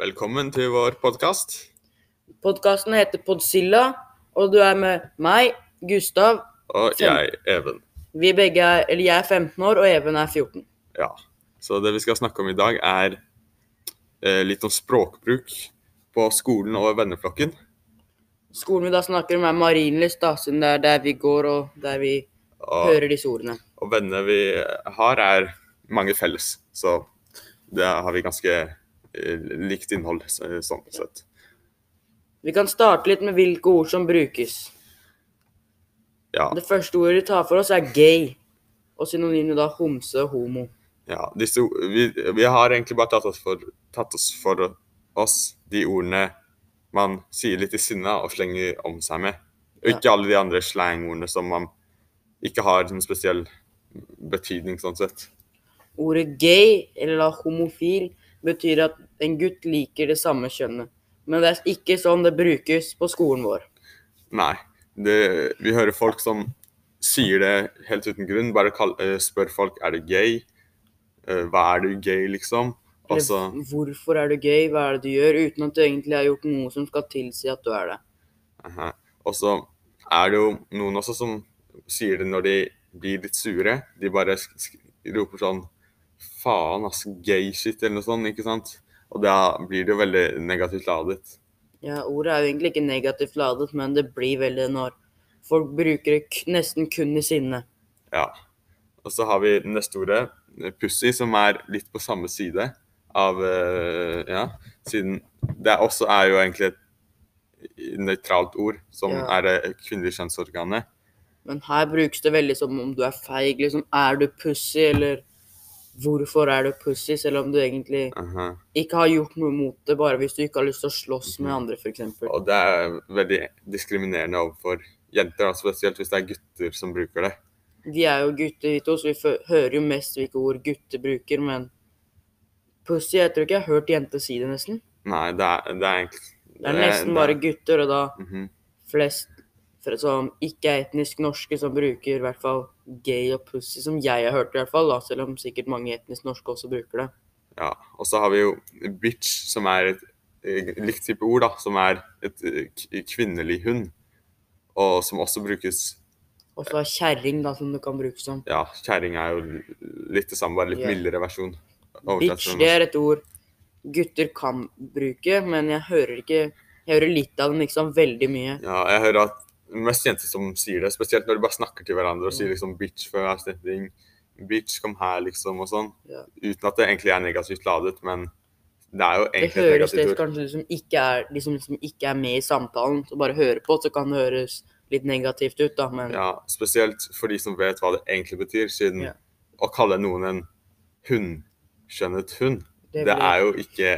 Velkommen til vår podkast. Podkasten heter Podzilla, og du er med meg, Gustav. Og jeg, Even. Vi begge er, eller Jeg er 15 år, og Even er 14. Ja. Så det vi skal snakke om i dag, er eh, litt om språkbruk på skolen og venneflokken. Skolen vi da snakker om, er Marienlyst, da, siden det er der vi går, og der vi Og, hører disse ordene. og vennene vi har, er mange felles. Så det har vi ganske likt innhold, sånn sett. Vi kan starte litt med hvilke ord som brukes. Ja. Det første ordet vi tar for oss, er gay. Og synonymet da homse og homo. Ja, disse, vi, vi har egentlig bare tatt oss, for, tatt oss for oss de ordene man sier litt i sinne og slenger om seg med. Og ikke alle de andre slangordene som man ikke har noen spesiell betydning sånn sett. Ordet gay, eller da homofil, betyr at en gutt liker det samme kjønnet. Men det er ikke sånn det brukes på skolen vår. Nei. Det, vi hører folk som sier det helt uten grunn. Bare kall, eh, spør folk er du gay. Eh, hva er du gay, liksom? Altså, Eller hvorfor er du gay, hva er det du gjør, uten at du egentlig har gjort noe som skal tilsi at du er det. Og så er det jo noen også som sier det når de blir litt sure. De bare roper sånn Faen, ass, gay shit, eller noe sånt, ikke sant? Og da blir det jo veldig negativt ladet. Ja, ordet er jo egentlig ikke negativt ladet, men det blir veldig når folk bruker det nesten kun i sinne. Ja. Og så har vi neste ordet, pussy, som er litt på samme side av eh, Ja, siden det også er jo egentlig et nøytralt ord, som Ja. er det kvinnelige kjønnsorganet. Men her brukes det veldig som om du er feig, liksom. Er du pussy, eller hvorfor er du pussy, selv om du egentlig Aha. ikke har gjort noe mot det, bare hvis du ikke har lyst til å slåss med andre, f.eks. Og det er veldig diskriminerende overfor jenter, spesielt hvis det er gutter som bruker det. De er jo gutter, vi to, så vi hører jo mest hvilke ord gutter bruker, men pussy Jeg tror ikke jeg har hørt jenter si det, nesten. Nei, det er, det er egentlig Det er nesten bare gutter, og da Mhm. flest fra- som ikke er etnisk norske, som bruker i hvert fall gay og pussy, som jeg har hørt i hvert fall, da, selv om sikkert mange etnisk norske også bruker det. Ja. Og så har vi jo bitch, som er et eh, likt type ord, da, som er et eh, kvinnelig hund. Og som også brukes Og så er kjerring, da, som det kan brukes som. Ja, kjerring er jo litt det samme, bare litt yeah. mildere versjon. Bitch, det er et ord gutter kan bruke, men jeg hører ikke Jeg hører litt av den, ikke så veldig mye. Ja, jeg hører at mest jenter som sier det, spesielt når de bare snakker til hverandre og sier liksom bitch før avstemning. Bitch, kom her, liksom, og sånn. Ja. Uten at det egentlig er negativt ladet, men det er jo egentlig et høres det høres kanskje ut som ikke er, de som liksom ikke er med i samtalen, så bare hører på, så kan det høres litt negativt ut, da, men Ja, spesielt for de som vet hva det egentlig betyr, siden Ja. å kalle noen en hundskjønnet hund, det det er jo ikke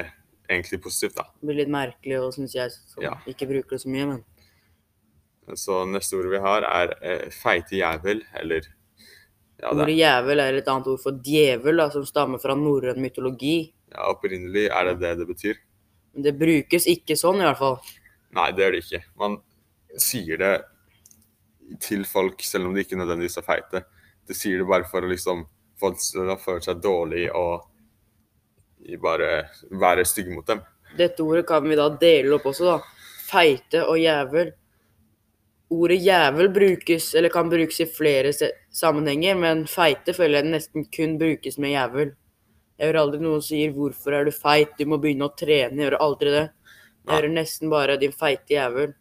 egentlig positivt, da. Det blir litt merkelig, og syns jeg, som Ja. ikke bruker det så mye, men Så neste ordet vi har, er eh, feite jævel, eller ja, det, Ordet jævel er et annet ord for djevel, da, som stammer fra norrøn mytologi. ja, opprinnelig er det det det betyr. Men det brukes ikke sånn, i hvert fall. Nei, det gjør det ikke. Man sier det til folk selv om de ikke nødvendigvis er feite. Det sier det bare for å liksom få dem føle seg dårlig og bare være stygge mot dem. Dette ordet kan vi da dele opp også, da. Feite og jævel. Ordet jævel brukes, eller kan brukes i flere sammenhenger, men feite føler jeg nesten kun brukes med jævel. Jeg hører aldri noen sier 'hvorfor er du feit', du må begynne å trene. Jeg hører aldri det. Jeg hører nesten bare 'din feite jævel'.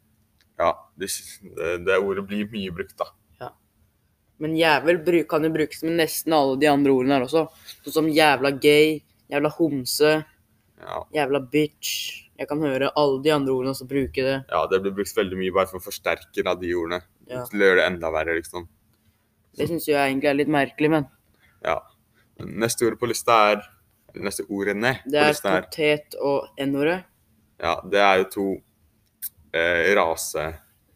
Ja, det, det, det ordet blir mye brukt, da. Ja. Men jævel kan jo brukes med nesten alle de andre ordene her også. Sånn som jævla gay, jævla homse, Ja, jævla bitch. Jeg kan høre alle de andre ordene også bruke det. ja det blir brukt veldig mye bare for å forsterke de ordene. Ja. Til å gjøre det enda verre, liksom. Det syns jeg egentlig er litt merkelig, men Ja. Neste ord på lista er Neste ordene det på er lista er potet og n-ordet. Ja, det er jo to eh, rase...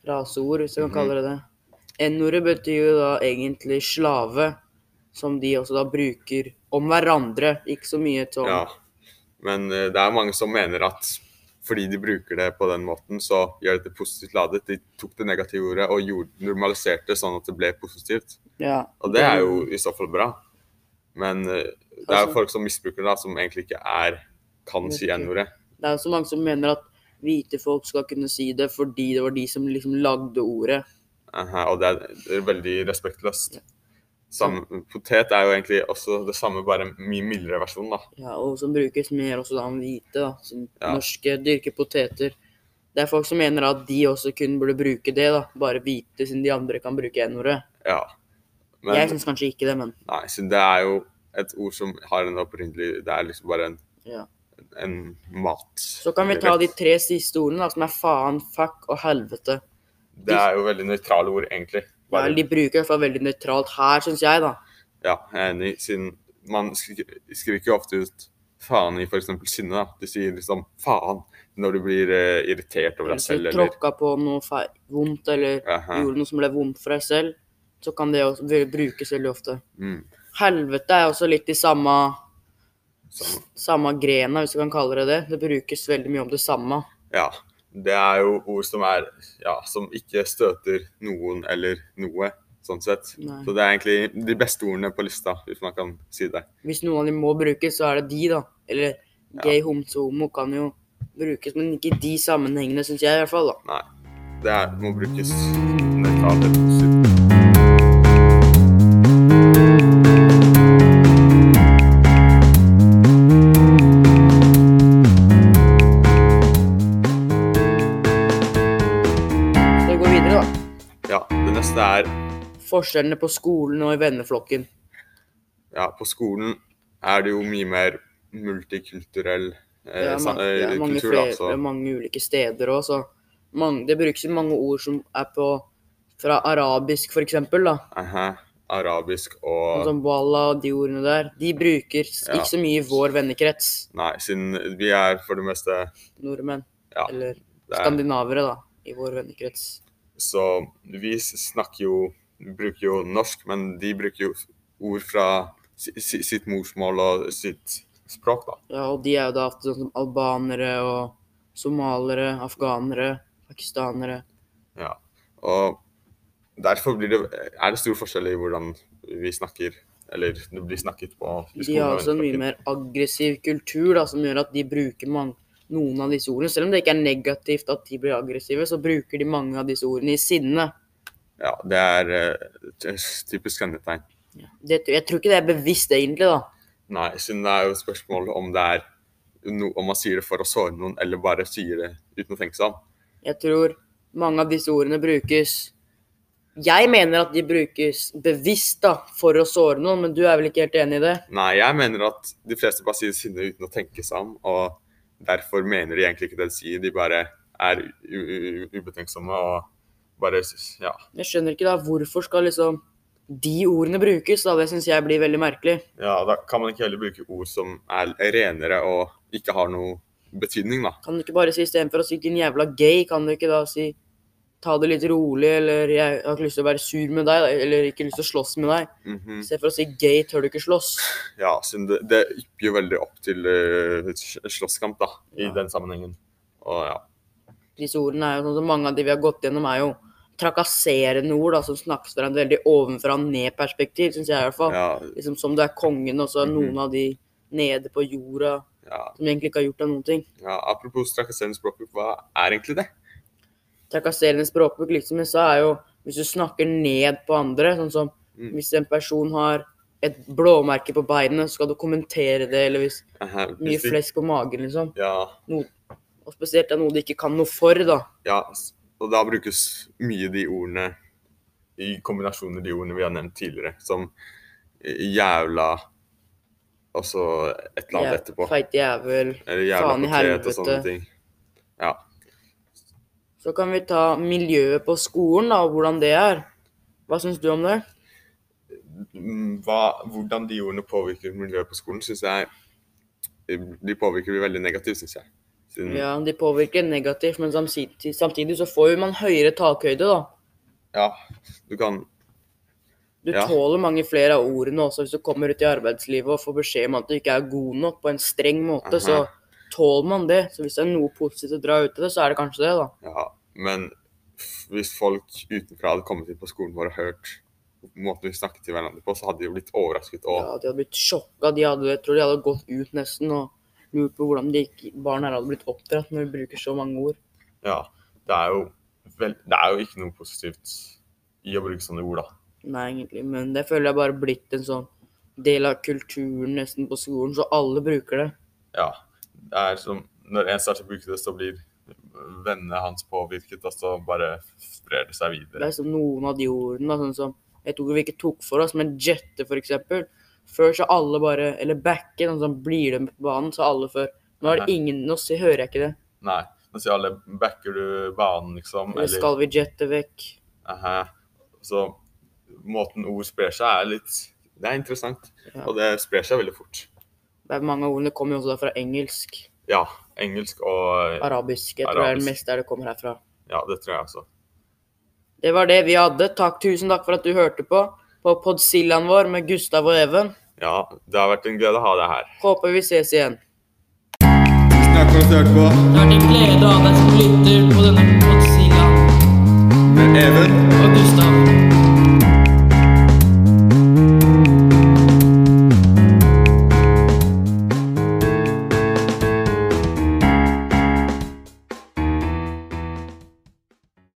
Raseord, hvis jeg kan Mhm. kalle det det. N-ordet betyr jo da egentlig slave, som de også da bruker om hverandre. Ikke så mye sånn Ja. Men eh, det er mange som mener at fordi de bruker det på den måten, så gjør det positivt ladet. De tok det negative ordet og gjorde, normaliserte det sånn at det ble positivt. Ja. Og det er jo i så fall bra. Men eh, det er jo Altså- folk som misbruker det, da, som egentlig ikke er kan si N-ordet. Det er jo så mange som mener at hvite folk skal kunne si det fordi det var de som liksom lagde ordet. Aha, og det er, veldig respektløst. Samme, potet er jo egentlig også det samme, bare en mye mildere versjon, da. Ja, og som brukes mer også da enn hvite, da. Som Ja. norske dyrker poteter. Det er folk som mener at de også kun burde bruke det, da. Bare hvite, siden de andre kan bruke n-ordet. Ja. Men Jeg syns kanskje ikke det, men nei, siden det er jo et ord som har en opprinnelig Det er liksom bare en, ja. en mat. Så kan vi ta de tre siste ordene, da, som er faen, fuck og helvete. Det er jo veldig nøytrale ord, egentlig. Ja, de bruker i hvert fall veldig nøytralt her, syns jeg, da. ja, jeg er enig, siden man skriver, jo ofte ut faen i f.eks. sinne. da. De sier liksom faen når du blir eh, irritert over deg du selv, eller tråkka på noe vondt, eller Aha. gjorde noe som ble vondt for deg selv, så kan det også brukes veldig ofte. Mm, Helvete er også litt i samme, samme. samme grena, hvis du kan kalle det det. Det brukes veldig mye om det samme. Ja. Det er jo ord som er Ja, som ikke støter noen eller noe, sånn sett. Nei. Så det er egentlig de beste ordene på lista, hvis man kan si det. Hvis noen av dem må brukes, så er det de, da. Eller gay, homse, homo kan jo brukes, men ikke i de sammenhengene, syns jeg i hvert fall. da. Nei. Det er, må brukes nøytralt eller positivt. Ja, det neste er Forskjellene på skolen og i venneflokken. Ja, på skolen er det jo mye mer multikulturell eh, Det man, det eh, mange, kultur, da. flere, altså. det er mange ulike steder òg, så mange, det brukes jo mange ord som er på fra arabisk, for eksempel, da. aha, arabisk Sånn og som walla og de ordene der. De bruker Ja. ikke så mye i vår vennekrets, Nei, siden vi er for det meste nordmenn. Ja, Eller er, skandinavere, da, i vår vennekrets. Så vi snakker jo bruker jo norsk, men de bruker jo ord fra si, si, sitt morsmål og sitt språk, da. Ja, og de er jo da ofte sånn som albanere og somalere, afghanere, pakistanere. Ja. Og derfor blir det, er det stor forskjell i hvordan vi snakker, eller det blir snakket på i De har også en mye mer aggressiv kultur da, som gjør at de bruker mange, noen av disse ordene. Selv om det ikke er negativt at de blir aggressive, så bruker de mange av disse ordene i sinne. Ja, det er uh, typisk kjennetegn. Ja. Det, jeg tror ikke det er bevisst, egentlig, da. Nei, siden det er jo et spørsmål om det er no, om man sier det for å såre noen, eller bare sier det uten å tenke seg om. Jeg tror mange av disse ordene brukes Jeg mener at de brukes bevisst da, for å såre noen, men du er vel ikke helt enig i det? Nei, jeg mener at de fleste bare sier sinne uten å tenke seg om, og derfor mener de egentlig ikke det de sier. De bare er ubetenksomme og bare Ja. Jeg skjønner ikke da, hvorfor skal liksom de ordene brukes? da, Det syns jeg blir veldig merkelig. ja. Da kan man ikke heller bruke ord som er renere og ikke har noe betydning, da. Kan du ikke bare si istedenfor å si 'din jævla gay', kan du ikke da si 'ta det litt rolig', eller 'jeg har ikke lyst til å være sur med deg', eller 'ikke lyst til å slåss med deg'. Se for å si 'gay', tør du ikke slåss. Ja, siden det, det ypper jo veldig opp til uh, slåsskamp, da, i Ja. den sammenhengen. Og ja. Disse ordene er jo sånn som mange av de vi har gått gjennom, er jo trakasserende ord da, som snakkes fra et veldig ovenfra ned-perspektiv, syns jeg i hvert fall. Ja, Liksom Som du er kongen, og så er Mhm. noen av de nede på jorda ja, som egentlig ikke har gjort deg noen ting. ja. Apropos trakasserende språkbruk, hva er egentlig det? Trakasserende språkbruk, liksom jeg sa, er jo hvis du snakker ned på andre, sånn som Mm. hvis en person har et blåmerke på beinet, så skal du kommentere det, eller hvis Aha, mye de- flesk på magen, liksom. Ja, Og spesielt det er noe de ikke kan noe for, da. ja, og da brukes mye de ordene i kombinasjon med de ordene vi har nevnt tidligere, som jævla og så et eller annet etterpå. Feit jævel. Faen i helvete. og sånne ting. Ja. Så kan vi ta miljøet på skolen, da, og hvordan det er. Hva syns du om det? Mm, Hva, hvordan de ordene påvirker miljøet på skolen, syns jeg De påvirker vi veldig negativt, syns jeg. Siden, Ja, De påvirker negativt, men samtidig, samtidig så får man høyere takhøyde, da. ja, du kan Du Ja. tåler mange flere av ordene også hvis du kommer ut i arbeidslivet og får beskjed om at du ikke er god nok på en streng måte. Så Aha. Tåler man det. Så hvis det er noe positivt å dra ut av det, så er det kanskje det, da. Ja, men hvis folk utenfra hadde kommet inn på skolen vår og hørt måten vi snakket til hverandre på, så hadde de jo blitt overrasket. Og Ja, de hadde blitt sjokka. De hadde, jeg tror de hadde gått ut nesten og lurt på hvordan de ikke, barn her hadde blitt oppdratt når vi bruker så mange ord. ja, det er jo, vel, det er jo ikke noe positivt i å bruke sånne ord, da. Nei, egentlig. Men det føler jeg bare blitt en sånn del av kulturen nesten på skolen, så alle bruker det. Ja, er som når en starter å bruke det, så blir vennene hans påvirket, og så bare sprer det seg videre. Det er som noen av de ordene, da, sånn som et ord vi ikke tok for oss, men jette eksempel. Før så alle bare, eller backe, sånn som blir det på banen, så alle før. Nå er det Nei. ingen, nå så hører jeg ikke det. Nei, nå sier alle, backer du banen, liksom? Eller skal vi jette vekk? Aha. Så måten ord sprer seg er litt, det er interessant. Ja. Og det sprer seg veldig fort. Det er mange av ordene kommer jo også fra engelsk. Ja, engelsk og Arabisk. Jeg tror det er det meste der det kommer herfra. Ja, det tror jeg også. Det var det vi hadde. Takk, tusen takk for at du hørte på. På Podsillaen vår med Gustav og Even. Ja, det har vært en glede å ha deg her. Håper vi ses igjen. Takk for at du hørte på Det har vært en glede å ha deg som lytter på denne Podsillaen med Even. og Gustav.